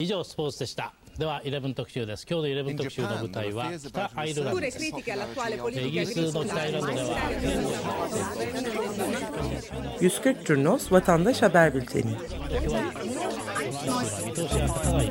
以上スポーツでしたでは11特集です今日の11特集の舞台は北アイルランドですイギリスの北アイルランドでは140 Curnos Vatandaş Haber Bülteni 見通しが立たない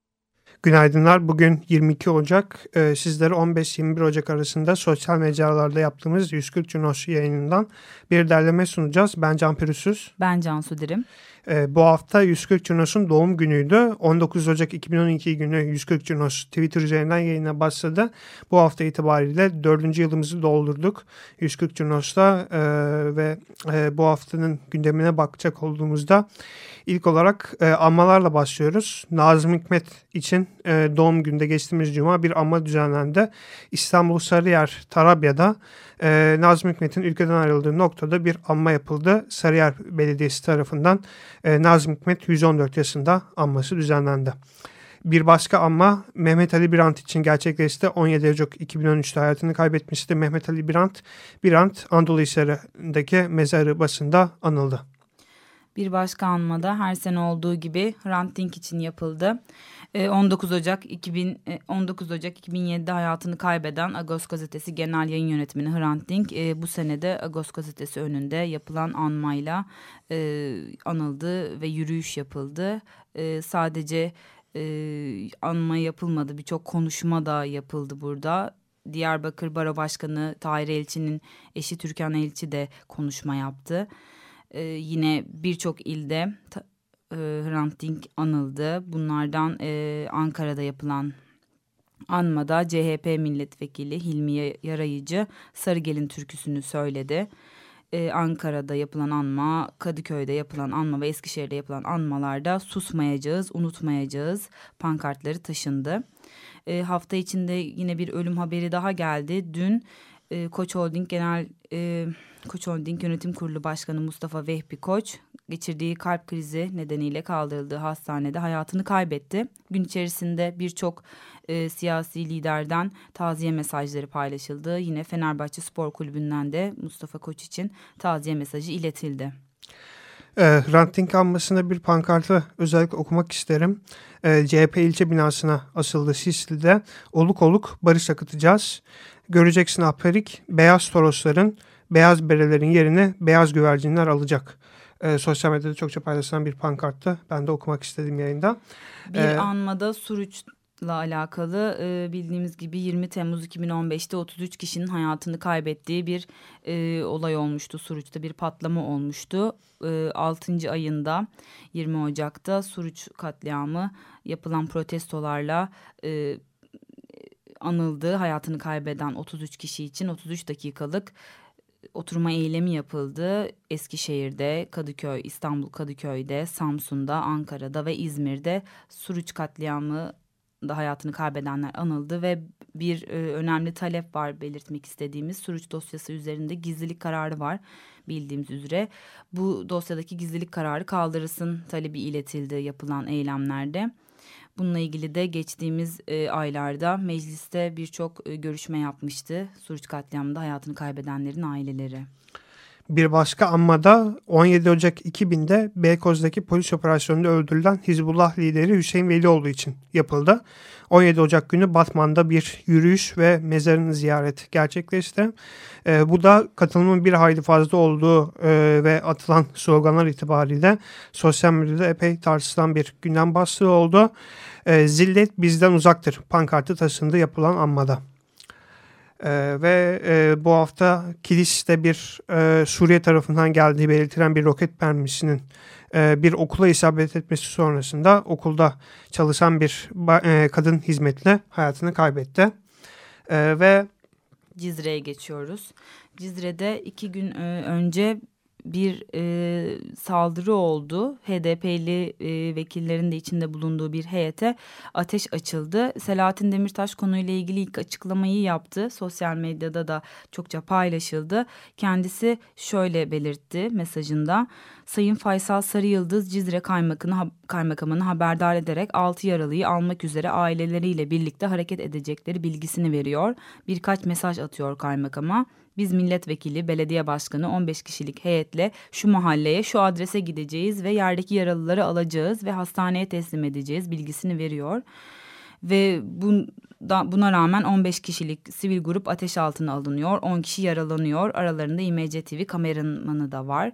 Günaydınlar. Bugün 22 Ocak. Ee, sizlere 15-21 Ocak arasında sosyal mecralarda yaptığımız 140 Cunos yayınından bir derleme sunacağız. Ben Can Pürüzsüz. Ben Cansu Dirim. Ee, bu hafta 140 Cunos'un doğum günüydü. 19 Ocak 2012 günü 140 Cunos Twitter üzerinden yayına başladı. Bu hafta itibariyle dördüncü yılımızı doldurduk 140 Cunos'ta e, ve e, bu haftanın gündemine bakacak olduğumuzda ilk olarak e, anmalarla başlıyoruz. Nazım Hikmet için e, doğum günde geçtiğimiz cuma bir anma düzenlendi. İstanbul Sarıyer Tarabya'da e, Nazım Hikmet'in ülkeden ayrıldığı noktada bir anma yapıldı. Sarıyer Belediyesi tarafından e, Nazım Hikmet 114 yaşında anması düzenlendi. Bir başka anma Mehmet Ali Birant için gerçekleşti. 17 Ocak 2013'te hayatını kaybetmişti. Mehmet Ali Birant, Birant Anadolu Hisarı'ndaki mezarı basında anıldı. Bir başka anmada her sene olduğu gibi Hrant Dink için yapıldı. 19 Ocak 2000 19 Ocak 2007'de hayatını kaybeden Agos Gazetesi Genel Yayın Yönetmeni Hrant Dink bu senede Agos Gazetesi önünde yapılan anmayla anıldı ve yürüyüş yapıldı. Sadece anma yapılmadı birçok konuşma da yapıldı burada. Diyarbakır Baro Başkanı Tahir Elçi'nin eşi Türkan Elçi de konuşma yaptı. Ee, yine birçok ilde e, Hrant Dink anıldı. Bunlardan e, Ankara'da yapılan anmada CHP milletvekili Hilmi Yarayıcı Sarıgel'in türküsünü söyledi. Ee, Ankara'da yapılan anma, Kadıköy'de yapılan anma ve Eskişehir'de yapılan anmalarda susmayacağız, unutmayacağız pankartları taşındı. Ee, hafta içinde yine bir ölüm haberi daha geldi. Dün e, Koç Holding Genel e, Koç Holding Yönetim Kurulu Başkanı Mustafa Vehbi Koç geçirdiği kalp krizi nedeniyle kaldırıldığı hastanede hayatını kaybetti. Gün içerisinde birçok e, siyasi liderden taziye mesajları paylaşıldı. Yine Fenerbahçe Spor Kulübü'nden de Mustafa Koç için taziye mesajı iletildi. E, Hrant Dink anmasında bir pankartı özellikle okumak isterim. E, CHP ilçe binasına asıldı Sisli'de. Oluk oluk barış akıtacağız. Göreceksin Aperik, beyaz torosların, beyaz berelerin yerini beyaz güvercinler alacak. E, sosyal medyada çokça paylaşılan bir pankarttı. Ben de okumak istedim yayında. Bir ee, anmada Suruç'la alakalı e, bildiğimiz gibi 20 Temmuz 2015'te 33 kişinin hayatını kaybettiği bir e, olay olmuştu. Suruç'ta bir patlama olmuştu. E, 6. ayında 20 Ocak'ta Suruç katliamı yapılan protestolarla... E, anıldı. Hayatını kaybeden 33 kişi için 33 dakikalık oturma eylemi yapıldı. Eskişehir'de, Kadıköy, İstanbul Kadıköy'de, Samsun'da, Ankara'da ve İzmir'de Suruç katliamı da hayatını kaybedenler anıldı ve bir e, önemli talep var belirtmek istediğimiz Suruç dosyası üzerinde gizlilik kararı var bildiğimiz üzere. Bu dosyadaki gizlilik kararı kaldırılsın talebi iletildi yapılan eylemlerde. Bununla ilgili de geçtiğimiz e, aylarda mecliste birçok e, görüşme yapmıştı. Suruç katliamında hayatını kaybedenlerin aileleri. Bir başka anmada 17 Ocak 2000'de Beykoz'daki polis operasyonunda öldürülen Hizbullah lideri Hüseyin Velioğlu için yapıldı. 17 Ocak günü Batman'da bir yürüyüş ve mezarını ziyaret gerçekleşti. E, bu da katılımın bir hayli fazla olduğu e, ve atılan sloganlar itibariyle sosyal medyada epey tartışılan bir gündem bastığı oldu. E, Zillet bizden uzaktır pankartı taşındı yapılan anmada. Ee, ve e, bu hafta Kilis'te bir e, Suriye tarafından geldiği belirtilen bir roket mermisinin e, bir okula isabet etmesi sonrasında okulda çalışan bir e, kadın hizmetle hayatını kaybetti. E, ve Cizre'ye geçiyoruz. Cizre'de iki gün e, önce bir e, saldırı oldu. HDP'li e, vekillerin de içinde bulunduğu bir heyete ateş açıldı. Selahattin Demirtaş konuyla ilgili ilk açıklamayı yaptı. Sosyal medyada da çokça paylaşıldı. Kendisi şöyle belirtti mesajında. Sayın Faysal Sarıyıldız Cizre Kaymakamını, Kaymakamını haberdar ederek 6 yaralıyı almak üzere aileleriyle birlikte hareket edecekleri bilgisini veriyor. Birkaç mesaj atıyor kaymakama. Biz milletvekili, belediye başkanı 15 kişilik heyetle şu mahalleye, şu adrese gideceğiz ve yerdeki yaralıları alacağız ve hastaneye teslim edeceğiz bilgisini veriyor. Ve buna rağmen 15 kişilik sivil grup ateş altına alınıyor. 10 kişi yaralanıyor. Aralarında İMC TV kameramanı da var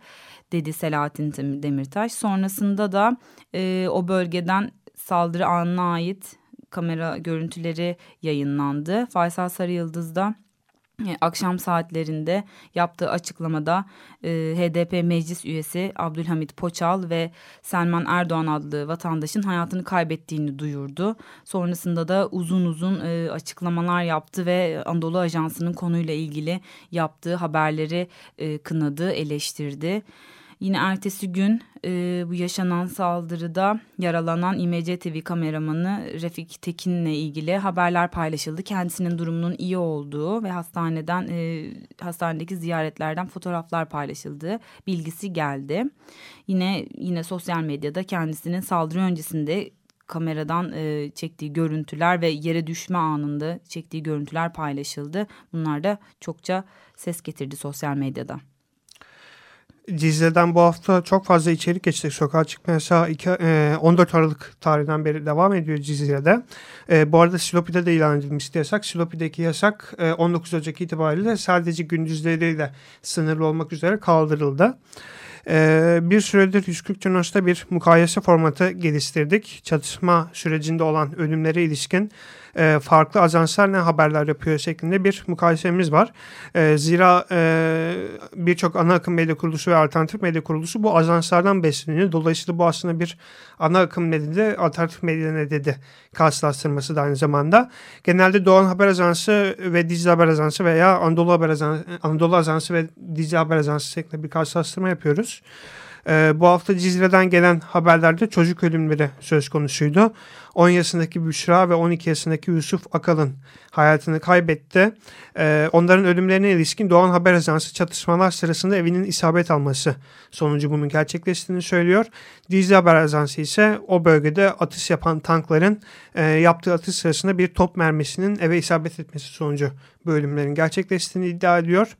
dedi Selahattin Demirtaş. Sonrasında da e, o bölgeden saldırı anına ait kamera görüntüleri yayınlandı. Faysal Sarıyıldız da akşam saatlerinde yaptığı açıklamada e, HDP meclis üyesi Abdülhamit Poçal ve Selman Erdoğan adlı vatandaşın hayatını kaybettiğini duyurdu. Sonrasında da uzun uzun e, açıklamalar yaptı ve Anadolu Ajansı'nın konuyla ilgili yaptığı haberleri e, kınadı, eleştirdi. Yine ertesi gün e, bu yaşanan saldırıda yaralanan İMC TV kameramanı Refik Tekin'le ilgili haberler paylaşıldı. Kendisinin durumunun iyi olduğu ve hastaneden e, hastanedeki ziyaretlerden fotoğraflar paylaşıldı. Bilgisi geldi. Yine yine sosyal medyada kendisinin saldırı öncesinde kameradan e, çektiği görüntüler ve yere düşme anında çektiği görüntüler paylaşıldı. Bunlar da çokça ses getirdi sosyal medyada. Cizre'den bu hafta çok fazla içerik geçti. Sokağa çıkma yasağı 2, e, 14 Aralık tarihinden beri devam ediyor Cizre'de. E, bu arada Silopi'de de ilan edilmişti yasak. Silopi'deki yasak e, 19 Ocak itibariyle sadece gündüzleriyle sınırlı olmak üzere kaldırıldı. Bir süredir 140 Cunos'ta bir mukayese formatı geliştirdik. Çatışma sürecinde olan ölümlere ilişkin e, farklı ajanslar ne haberler yapıyor şeklinde bir mukayesemiz var. E, zira e, birçok ana akım medya kuruluşu ve alternatif medya kuruluşu bu ajanslardan besleniyor. Dolayısıyla bu aslında bir ana akım nedeni alternatif medya nedeni karşılaştırması da aynı zamanda. Genelde Doğan Haber Ajansı ve Dicle Haber Ajansı veya Anadolu Haber Ajansı, Anadolu Ajansı ve Dicle Haber Ajansı şeklinde bir karşılaştırma yapıyoruz. Ee, bu hafta Cizre'den gelen haberlerde çocuk ölümleri söz konusuydu. 10 yaşındaki Büşra ve 12 yaşındaki Yusuf Akalın hayatını kaybetti. Ee, onların ölümlerine ilişkin Doğan Haber Ajansı çatışmalar sırasında evinin isabet alması sonucu bunun gerçekleştiğini söylüyor. Dizi Haber Ajansı ise o bölgede atış yapan tankların e, yaptığı atış sırasında bir top mermisinin eve isabet etmesi sonucu bu ölümlerin gerçekleştiğini iddia ediyor.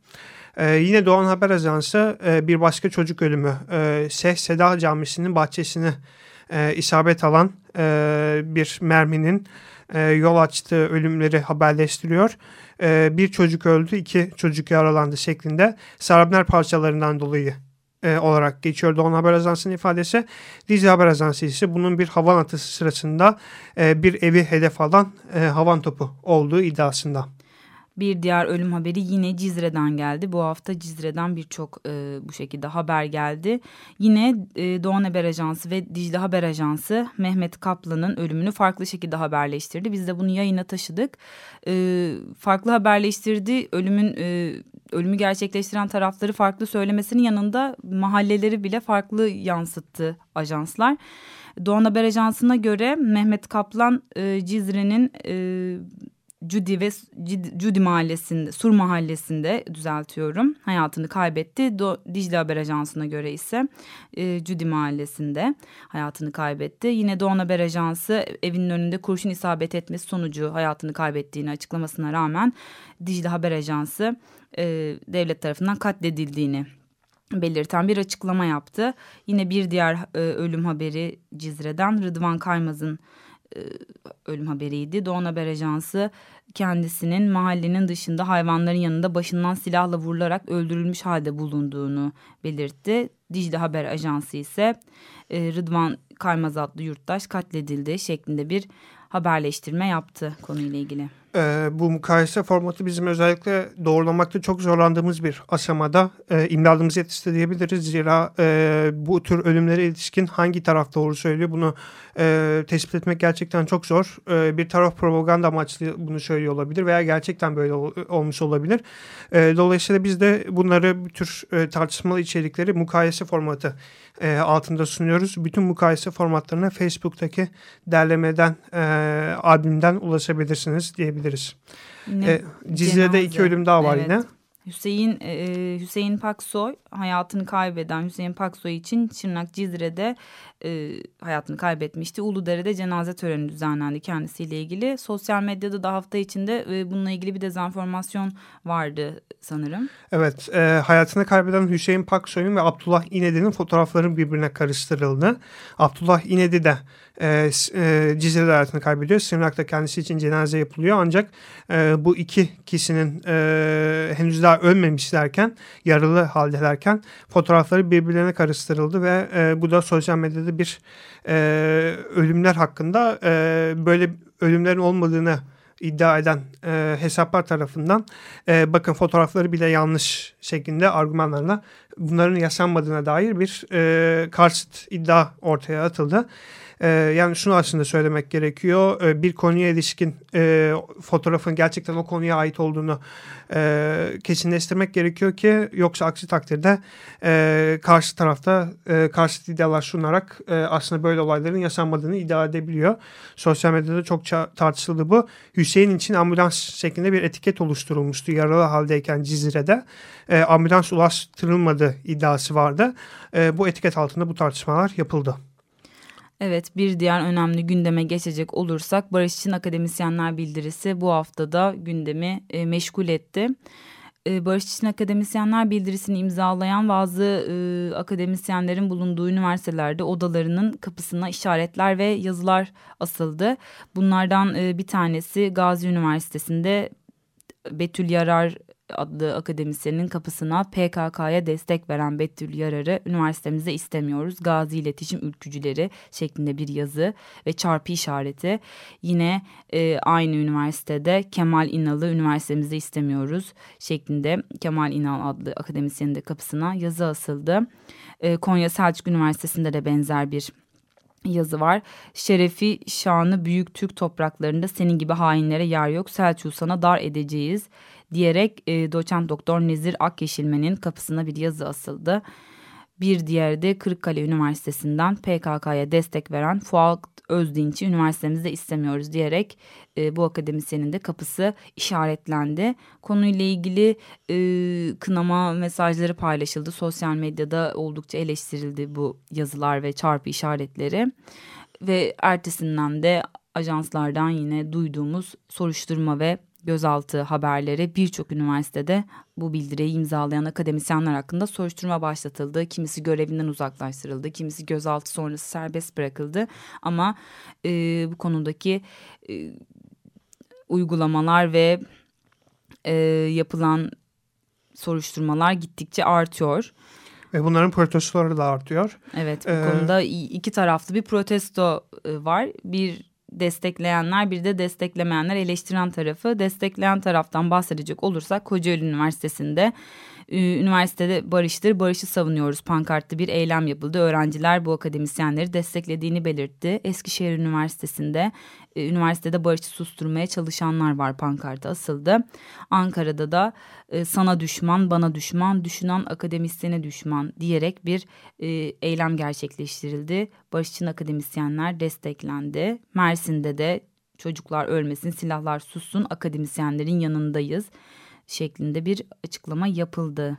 Ee, yine Doğan Haber Ajansı e, bir başka çocuk ölümü e, Şeyh Seda Camisi'nin bahçesine e, isabet alan e, bir merminin e, yol açtığı ölümleri haberleştiriyor. E, bir çocuk öldü, iki çocuk yaralandı şeklinde sarabner parçalarından dolayı e, olarak geçiyor Doğan Haber Ajansı'nın ifadesi. Dizi Haber Ajansı ise bunun bir havan atışı sırasında e, bir evi hedef alan e, havan topu olduğu iddiasında. Bir diğer ölüm haberi yine Cizre'den geldi. Bu hafta Cizre'den birçok e, bu şekilde haber geldi. Yine e, Doğan Haber Ajansı ve Dicle Haber Ajansı Mehmet Kaplan'ın ölümünü farklı şekilde haberleştirdi. Biz de bunu yayına taşıdık. E, farklı haberleştirdi. Ölümün e, ölümü gerçekleştiren tarafları farklı söylemesinin yanında mahalleleri bile farklı yansıttı ajanslar. Doğan Haber Ajansı'na göre Mehmet Kaplan e, Cizre'nin... E, Cudi ve Cudi mahallesinde, Sur mahallesinde düzeltiyorum. Hayatını kaybetti. Do, Dicle Haber Ajansı'na göre ise e, Cudi mahallesinde hayatını kaybetti. Yine Doğan Haber Ajansı evinin önünde kurşun isabet etmesi sonucu hayatını kaybettiğini açıklamasına rağmen Dicle Haber Ajansı e, devlet tarafından katledildiğini belirten bir açıklama yaptı. Yine bir diğer e, ölüm haberi Cizre'den Rıdvan Kaymaz'ın ölüm haberiydi. Doğan Haber Ajansı kendisinin mahallenin dışında hayvanların yanında başından silahla vurularak öldürülmüş halde bulunduğunu belirtti. Dicle Haber Ajansı ise e, Rıdvan Kaymaz adlı yurttaş katledildi şeklinde bir haberleştirme yaptı konuyla ilgili. E, bu mukayese formatı bizim özellikle doğrulamakta çok zorlandığımız bir aşamada e, imdadımızı yetişti diyebiliriz. Zira e, bu tür ölümlere ilişkin hangi taraf doğru söylüyor bunu e, tespit etmek gerçekten çok zor. E, bir taraf propaganda amaçlı bunu söylüyor olabilir veya gerçekten böyle ol, olmuş olabilir. E, dolayısıyla biz de bunları bir tür e, tartışmalı içerikleri mukayese formatı e, altında sunuyoruz. Bütün mukayese formatlarına Facebook'taki derlemeden, e, albümden ulaşabilirsiniz diyebiliriz. E, Cizre'de iki ölüm daha var evet. yine. Hüseyin e, Hüseyin Paksoy hayatını kaybeden Hüseyin Paksoy için Şırnak Cizre'de e, hayatını kaybetmişti. Uludere'de cenaze töreni düzenlendi kendisiyle ilgili. Sosyal medyada da hafta içinde e, bununla ilgili bir dezenformasyon vardı sanırım. Evet, e, hayatını kaybeden Hüseyin Paksoy'un ve Abdullah İnedi'nin fotoğrafların birbirine karıştırıldı. Abdullah İnedi de e, e, Cizre'de hayatını kaybediyor. Sırnak'ta kendisi için cenaze yapılıyor. Ancak e, bu iki kişinin e, henüz daha ölmemişlerken, yaralı haldelerken fotoğrafları birbirlerine karıştırıldı ve e, bu da sosyal medyada bir e, ölümler hakkında e, böyle ölümlerin olmadığını iddia eden e, hesaplar tarafından e, bakın fotoğrafları bile yanlış şeklinde argümanlarla bunların yaşanmadığına dair bir e, karşıt iddia ortaya atıldı. E, yani şunu aslında söylemek gerekiyor. E, bir konuya ilişkin e, fotoğrafın gerçekten o konuya ait olduğunu e, kesinleştirmek gerekiyor ki yoksa aksi takdirde e, karşı tarafta e, karşı iddialar sunarak e, aslında böyle olayların yaşanmadığını iddia edebiliyor. Sosyal medyada çok tartışıldı bu. Hüseyin için ambulans şeklinde bir etiket oluşturulmuştu yaralı haldeyken Cizre'de. E, ambulans ulaştırılmadı iddiası vardı. Bu etiket altında bu tartışmalar yapıldı. Evet bir diğer önemli gündeme geçecek olursak Barış için Akademisyenler Bildirisi bu haftada gündemi e, meşgul etti. E, Barış için Akademisyenler Bildirisini imzalayan bazı e, akademisyenlerin bulunduğu üniversitelerde odalarının kapısına işaretler ve yazılar asıldı. Bunlardan e, bir tanesi Gazi Üniversitesi'nde Betül Yarar adlı akademisyenin kapısına PKK'ya destek veren Betül Yarar'ı üniversitemizde istemiyoruz. Gazi iletişim ülkücüleri şeklinde bir yazı ve çarpı işareti. Yine e, aynı üniversitede Kemal İnal'ı üniversitemizde istemiyoruz şeklinde Kemal İnal adlı akademisyenin de kapısına yazı asıldı. E, Konya Selçuk Üniversitesi'nde de benzer bir yazı var. Şerefi şanı büyük Türk topraklarında senin gibi hainlere yer yok. Selçuk sana dar edeceğiz diyerek e, doçent doktor Nezir Akyeşilmen'in kapısına bir yazı asıldı. Bir diğeri de Kırıkkale Üniversitesi'nden PKK'ya destek veren Fuat Özdinç'i üniversitemizde istemiyoruz diyerek e, bu akademisyenin de kapısı işaretlendi. Konuyla ilgili e, kınama mesajları paylaşıldı. Sosyal medyada oldukça eleştirildi bu yazılar ve çarpı işaretleri. Ve ertesinden de ajanslardan yine duyduğumuz soruşturma ve gözaltı haberleri birçok üniversitede bu bildiriyi imzalayan akademisyenler hakkında soruşturma başlatıldı. Kimisi görevinden uzaklaştırıldı, kimisi gözaltı sonrası serbest bırakıldı. Ama e, bu konudaki e, uygulamalar ve e, yapılan soruşturmalar gittikçe artıyor. Ve bunların protestoları da artıyor. Evet bu ee, konuda iki taraflı bir protesto e, var. Bir destekleyenler bir de desteklemeyenler eleştiren tarafı. Destekleyen taraftan bahsedecek olursak Kocaeli Üniversitesi'nde üniversitede barıştır, barışı savunuyoruz pankartlı bir eylem yapıldı. Öğrenciler bu akademisyenleri desteklediğini belirtti. Eskişehir Üniversitesi'nde e, üniversitede barışı susturmaya çalışanlar var pankartı asıldı. Ankara'da da e, sana düşman, bana düşman, düşünen akademisyene düşman diyerek bir e, eylem gerçekleştirildi. Barış için akademisyenler desteklendi. Mersin'de de çocuklar ölmesin, silahlar sussun, akademisyenlerin yanındayız şeklinde bir açıklama yapıldı.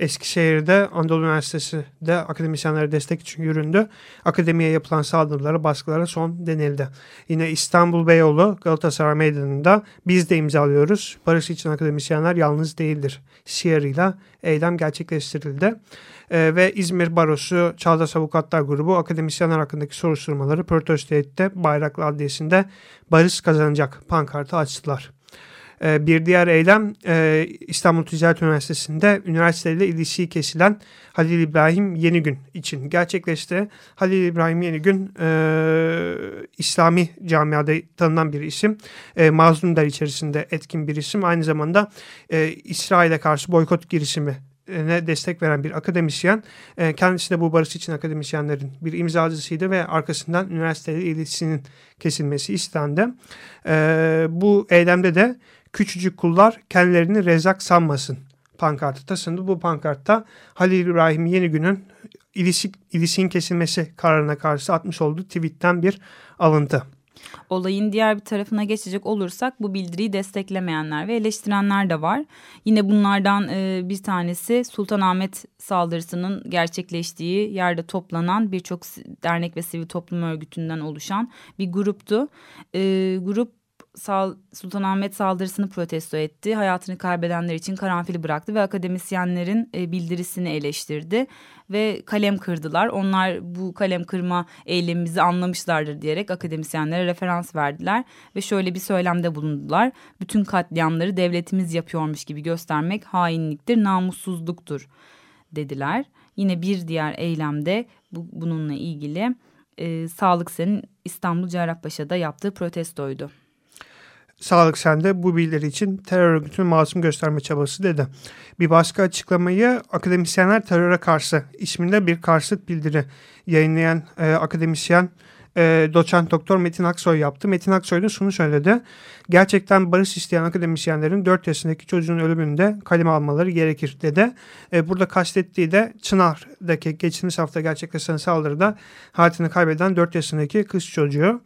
Eskişehir'de Anadolu Üniversitesi de akademisyenlere destek için yüründü. Akademiye yapılan saldırılara, baskılara son denildi. Yine İstanbul Beyoğlu Galatasaray Meydanı'nda biz de imzalıyoruz. Barış için akademisyenler yalnız değildir. Şiarıyla eylem gerçekleştirildi. Ee, ve İzmir Barosu Çağdaş Avukatlar Grubu akademisyenler hakkındaki soruşturmaları protesto etti. Bayraklı Adliyesi'nde barış kazanacak pankartı açtılar. E, bir diğer eylem e, İstanbul Ticaret Üniversitesi'nde üniversiteyle ilişiği kesilen Halil İbrahim Yenigün için gerçekleşti. Halil İbrahim Yenigün e, İslami camiada tanınan bir isim. E, Mazlum içerisinde etkin bir isim. Aynı zamanda İsrail'e karşı boykot girişimi ne destek veren bir akademisyen. Kendisi de bu barış için akademisyenlerin bir imzacısıydı ve arkasından üniversiteyle iletişiminin kesilmesi istendi. Bu eylemde de küçücük kullar kendilerini rezak sanmasın pankartı tasındı. Bu pankartta Halil İbrahim Yenigün'ün ilişik, ilişkin kesilmesi kararına karşı atmış olduğu tweetten bir alıntı. Olayın diğer bir tarafına geçecek olursak bu bildiriyi desteklemeyenler ve eleştirenler de var. Yine bunlardan e, bir tanesi Sultanahmet saldırısının gerçekleştiği yerde toplanan birçok dernek ve sivil toplum örgütünden oluşan bir gruptu. E, grup Sultanahmet saldırısını protesto etti. Hayatını kaybedenler için karanfili bıraktı ve akademisyenlerin e, bildirisini eleştirdi ve kalem kırdılar. Onlar bu kalem kırma eylemimizi anlamışlardır diyerek akademisyenlere referans verdiler ve şöyle bir söylemde bulundular. Bütün katliamları devletimiz yapıyormuş gibi göstermek hainliktir, namussuzluktur dediler. Yine bir diğer eylemde bu, bununla ilgili e, Sağlık Sen'in İstanbul Cerrahpaşa'da yaptığı protestoydu. Sağlık Sen'de bu bildiri için terör örgütünü masum gösterme çabası dedi. Bir başka açıklamayı akademisyenler teröre karşı isminde bir karşıt bildiri yayınlayan e, akademisyen e, doçent doktor Metin Aksoy yaptı. Metin Aksoy da şunu söyledi. Gerçekten barış isteyen akademisyenlerin 4 yaşındaki çocuğun ölümünde kaleme almaları gerekir dedi. E, burada kastettiği de Çınar'daki geçtiğimiz hafta gerçekleşen saldırıda hayatını kaybeden 4 yaşındaki kız çocuğu.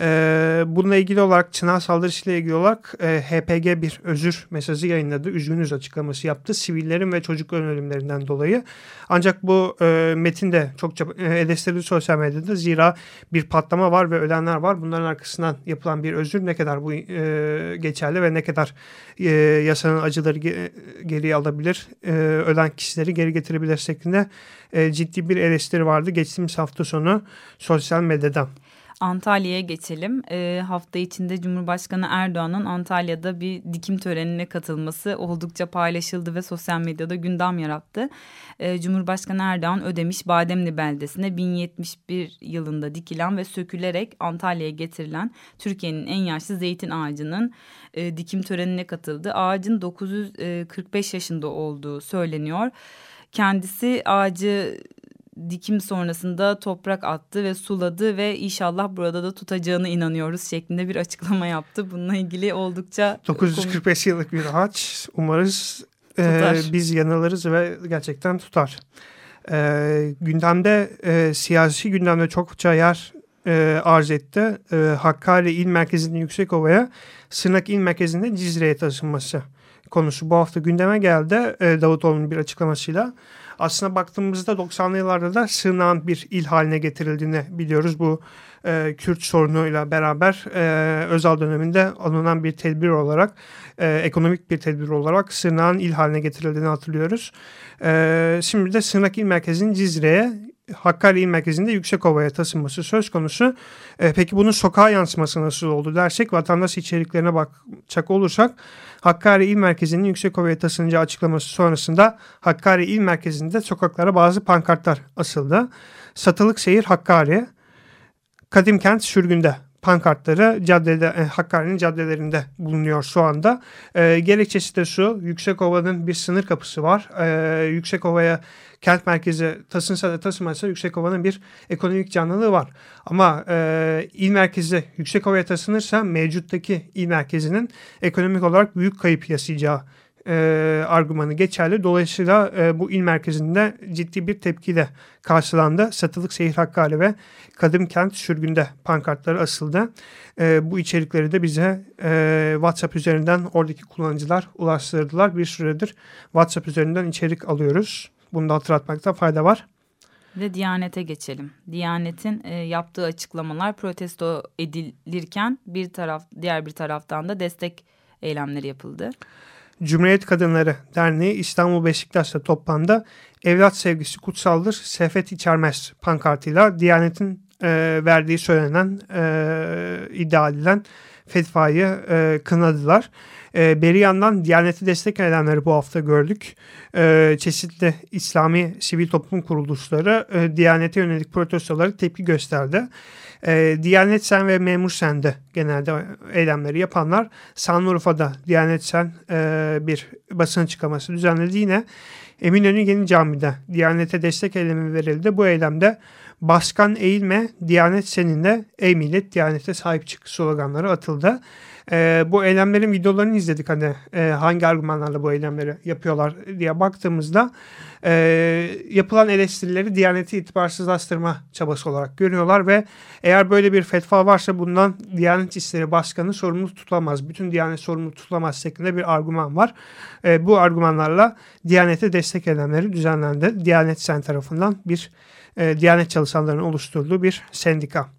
E, bununla ilgili olarak Çınar saldırısıyla ilgili olarak e, HPG bir özür mesajı yayınladı. Üzgünüz açıklaması yaptı. Sivillerin ve çocukların ölümlerinden dolayı. Ancak bu e, metin de çokça e, eleştirildi sosyal medyada. Zira bir patlama var ve ölenler var. Bunların arkasından yapılan bir özür ne kadar bu e, geçerli ve ne kadar e, yasanın acıları ge, geriye alabilir, e, ölen kişileri geri getirebilir şeklinde e, ciddi bir eleştiri vardı geçtiğimiz hafta sonu sosyal medyadan. Antalya'ya geçelim. E, hafta içinde Cumhurbaşkanı Erdoğan'ın Antalya'da bir dikim törenine katılması oldukça paylaşıldı ve sosyal medyada gündem yarattı. E, Cumhurbaşkanı Erdoğan Ödemiş Bademli beldesine 1071 yılında dikilen ve sökülerek Antalya'ya getirilen Türkiye'nin en yaşlı zeytin ağacının e, dikim törenine katıldı. Ağacın 945 yaşında olduğu söyleniyor. Kendisi ağacı dikim sonrasında toprak attı ve suladı ve inşallah burada da tutacağını inanıyoruz şeklinde bir açıklama yaptı. Bununla ilgili oldukça 945 komik. yıllık bir ağaç umarız e, biz yanılırız ve gerçekten tutar. E, gündemde e, siyasi gündemde çokça yer e, arz etti. E, Hakkari İl Merkezi'nin Yüksekova'ya, Sırnak İl Merkezi'nde Cizre'ye taşınması konusu bu hafta gündeme geldi e, Davutoğlu'nun bir açıklamasıyla aslında baktığımızda 90'lı yıllarda da sığınağın bir il haline getirildiğini biliyoruz. Bu e, Kürt sorunuyla beraber e, Özal döneminde alınan bir tedbir olarak, e, ekonomik bir tedbir olarak sığınağın il haline getirildiğini hatırlıyoruz. E, şimdi de sığınak il merkezinin Cizre'ye Hakkari il merkezinde Yüksekova'ya taşınması söz konusu. E, peki bunun sokağa yansıması nasıl oldu dersek vatandaş içeriklerine bakacak olursak Hakkari il merkezinin Yüksekova'ya taşınacağı açıklaması sonrasında Hakkari il merkezinde sokaklara bazı pankartlar asıldı. Satılık seyir Hakkari, Kadim kent sürgünde pankartları caddede, e, Hakkari'nin caddelerinde bulunuyor şu anda. E, gerekçesi de şu, Yüksekova'nın bir sınır kapısı var. E, Yüksekova'ya kent merkezi taşınsa da taşımazsa Yüksekova'nın bir ekonomik canlılığı var. Ama e, il merkezi Yüksekova'ya taşınırsa mevcuttaki il merkezinin ekonomik olarak büyük kayıp yaşayacağı e, argümanı geçerli. Dolayısıyla e, bu il merkezinde ciddi bir tepkiyle karşılandı. Satılık Seyir Hakkari ve Kadim Kent sürgünde pankartları asıldı. E, bu içerikleri de bize e, WhatsApp üzerinden oradaki kullanıcılar ulaştırdılar. Bir süredir WhatsApp üzerinden içerik alıyoruz. Bunu da hatırlatmakta fayda var. Ve Diyanet'e geçelim. Diyanet'in e, yaptığı açıklamalar protesto edilirken bir taraf diğer bir taraftan da destek eylemleri yapıldı. Cumhuriyet Kadınları Derneği İstanbul Beşiktaş'ta toplandı. Evlat sevgisi kutsaldır, sefet içermez pankartıyla Diyanet'in e, verdiği söylenen e, iddia edilen fetvayı e, kınadılar. E, beri yandan Diyanet'e destek edenleri bu hafta gördük. E, çeşitli İslami sivil toplum kuruluşları e, Diyanet'e yönelik protestoları tepki gösterdi. E, Diyanet Sen ve Memur Sen'de genelde eylemleri yapanlar Sanlıurfa'da Diyanet Sen e, bir basın açıklaması düzenledi. Yine Eminönü Yeni Cami'de Diyanet'e destek eylemi verildi. Bu eylemde Başkan eğilme, Diyanet seninle, ey millet Diyanet'e sahip çık sloganları atıldı. E, bu eylemlerin videolarını izledik hani e, hangi argümanlarla bu eylemleri yapıyorlar diye baktığımızda e, yapılan eleştirileri Diyanet'i itibarsızlaştırma çabası olarak görüyorlar ve eğer böyle bir fetva varsa bundan Diyanet İşleri Başkanı sorumlu tutulamaz. Bütün Diyanet sorumlu tutulamaz şeklinde bir argüman var. E, bu argümanlarla Diyanet'e destek eylemleri düzenlendi. Diyanet Sen tarafından bir e, Diyanet çalışanlarının oluşturduğu bir sendika.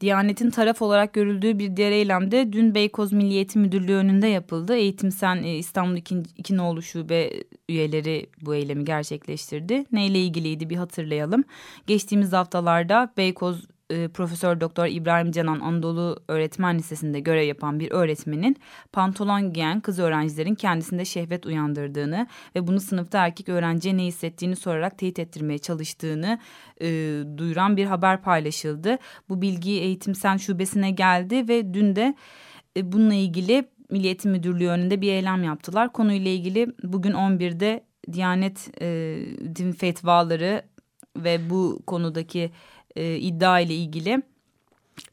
Diyanet'in taraf olarak görüldüğü bir diğer eylemde dün Beykoz Milli Eğitim Müdürlüğü önünde yapıldı. Eğitimsen e, İstanbul 2. 2 nolu şube üyeleri bu eylemi gerçekleştirdi. Neyle ilgiliydi bir hatırlayalım. Geçtiğimiz haftalarda Beykoz e, Profesör Doktor İbrahim Canan Anadolu Öğretmen Lisesi'nde görev yapan bir öğretmenin pantolon giyen kız öğrencilerin kendisinde şehvet uyandırdığını ve bunu sınıfta erkek öğrenciye ne hissettiğini sorarak teyit ettirmeye çalıştığını e, duyuran bir haber paylaşıldı. Bu bilgi Eğitim Sen Şubesi'ne geldi ve dün de e, bununla ilgili Milli Eğitim Müdürlüğü önünde bir eylem yaptılar. Konuyla ilgili bugün 11'de Diyanet e, din fetvaları ve bu konudaki e, iddia ile ilgili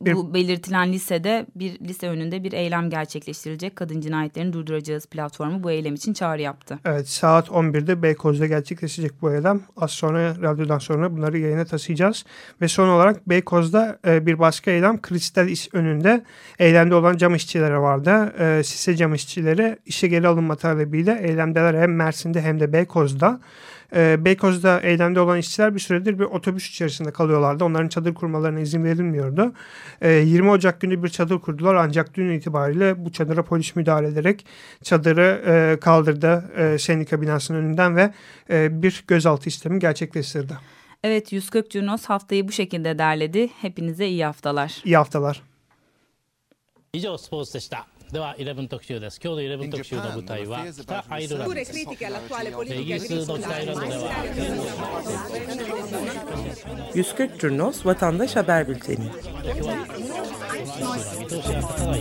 bu belirtilen lisede bir lise önünde bir eylem gerçekleştirilecek. Kadın cinayetlerini durduracağız platformu bu eylem için çağrı yaptı. Evet saat 11'de Beykoz'da gerçekleşecek bu eylem. Az sonra radyodan sonra bunları yayına taşıyacağız. Ve son olarak Beykoz'da e, bir başka eylem Kristal iş önünde eylemde olan cam işçileri vardı. E, Sise cam işçileri işe geri alınma talebiyle eylemdeler hem Mersin'de hem de Beykoz'da. E, Beykoz'da eylemde olan işçiler bir süredir bir otobüs içerisinde kalıyorlardı. Onların çadır kurmalarına izin verilmiyordu. E, ee, 20 Ocak günü bir çadır kurdular ancak dün itibariyle bu çadıra polis müdahale ederek çadırı e, kaldırdı e, sendika binasının önünden ve e, bir gözaltı işlemi gerçekleştirdi. Evet 140 Cunos haftayı bu şekilde derledi. Hepinize iyi haftalar. İyi haftalar. 以上スポーツでした。 では11特集です今日の11特集の舞台は北アイルランドですイギリスの北アイルランドでは140 Curnos Vatandaş Haber Bülteni 見通しが立たない